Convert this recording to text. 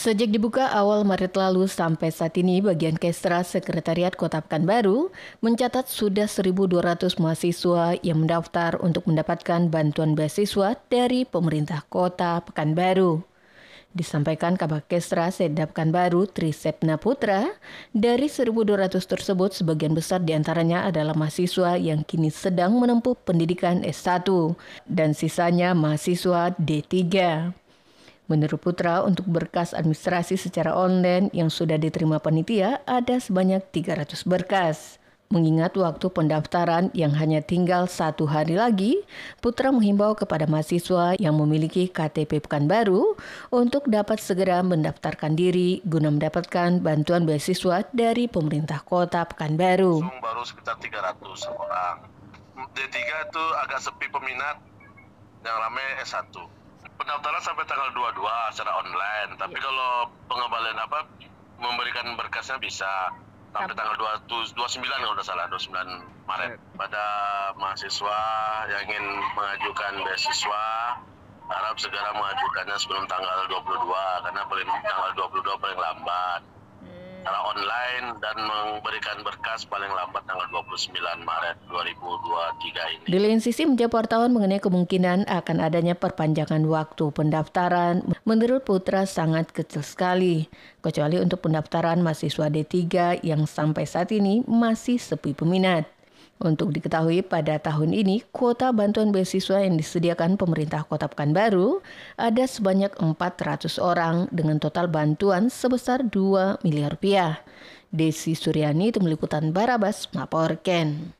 Sejak dibuka awal Maret lalu sampai saat ini, bagian Kestra Sekretariat Kota Pekanbaru mencatat sudah 1.200 mahasiswa yang mendaftar untuk mendapatkan bantuan beasiswa dari pemerintah Kota Pekanbaru. Disampaikan Kabak Kestra Sedap Pekanbaru Trisepna Putra, dari 1.200 tersebut sebagian besar di antaranya adalah mahasiswa yang kini sedang menempuh pendidikan S1 dan sisanya mahasiswa D3. Menurut Putra, untuk berkas administrasi secara online yang sudah diterima panitia ada sebanyak 300 berkas. Mengingat waktu pendaftaran yang hanya tinggal satu hari lagi, Putra menghimbau kepada mahasiswa yang memiliki KTP Pekanbaru untuk dapat segera mendaftarkan diri guna mendapatkan bantuan beasiswa dari pemerintah kota Pekanbaru. Baru sekitar 300 orang. D3 itu agak sepi peminat, yang ramai S1 pendaftaran sampai tanggal 22 secara online. Tapi ya. kalau pengembalian apa memberikan berkasnya bisa sampai tanggal 2, 29 kalau tidak salah 29 Maret. Pada mahasiswa yang ingin mengajukan beasiswa harap segera mengajukannya sebelum tanggal 22 karena paling tanggal 22 paling lambat secara online dan memberikan berkas paling lambat tanggal 29 Maret 2023 ini. Di lain sisi menjawab wartawan mengenai kemungkinan akan adanya perpanjangan waktu pendaftaran, menurut Putra sangat kecil sekali, kecuali untuk pendaftaran mahasiswa D3 yang sampai saat ini masih sepi peminat. Untuk diketahui pada tahun ini, kuota bantuan beasiswa yang disediakan pemerintah Kota Pekanbaru ada sebanyak 400 orang dengan total bantuan sebesar 2 miliar rupiah. Desi Suryani, Tim Liputan Barabas, melaporkan.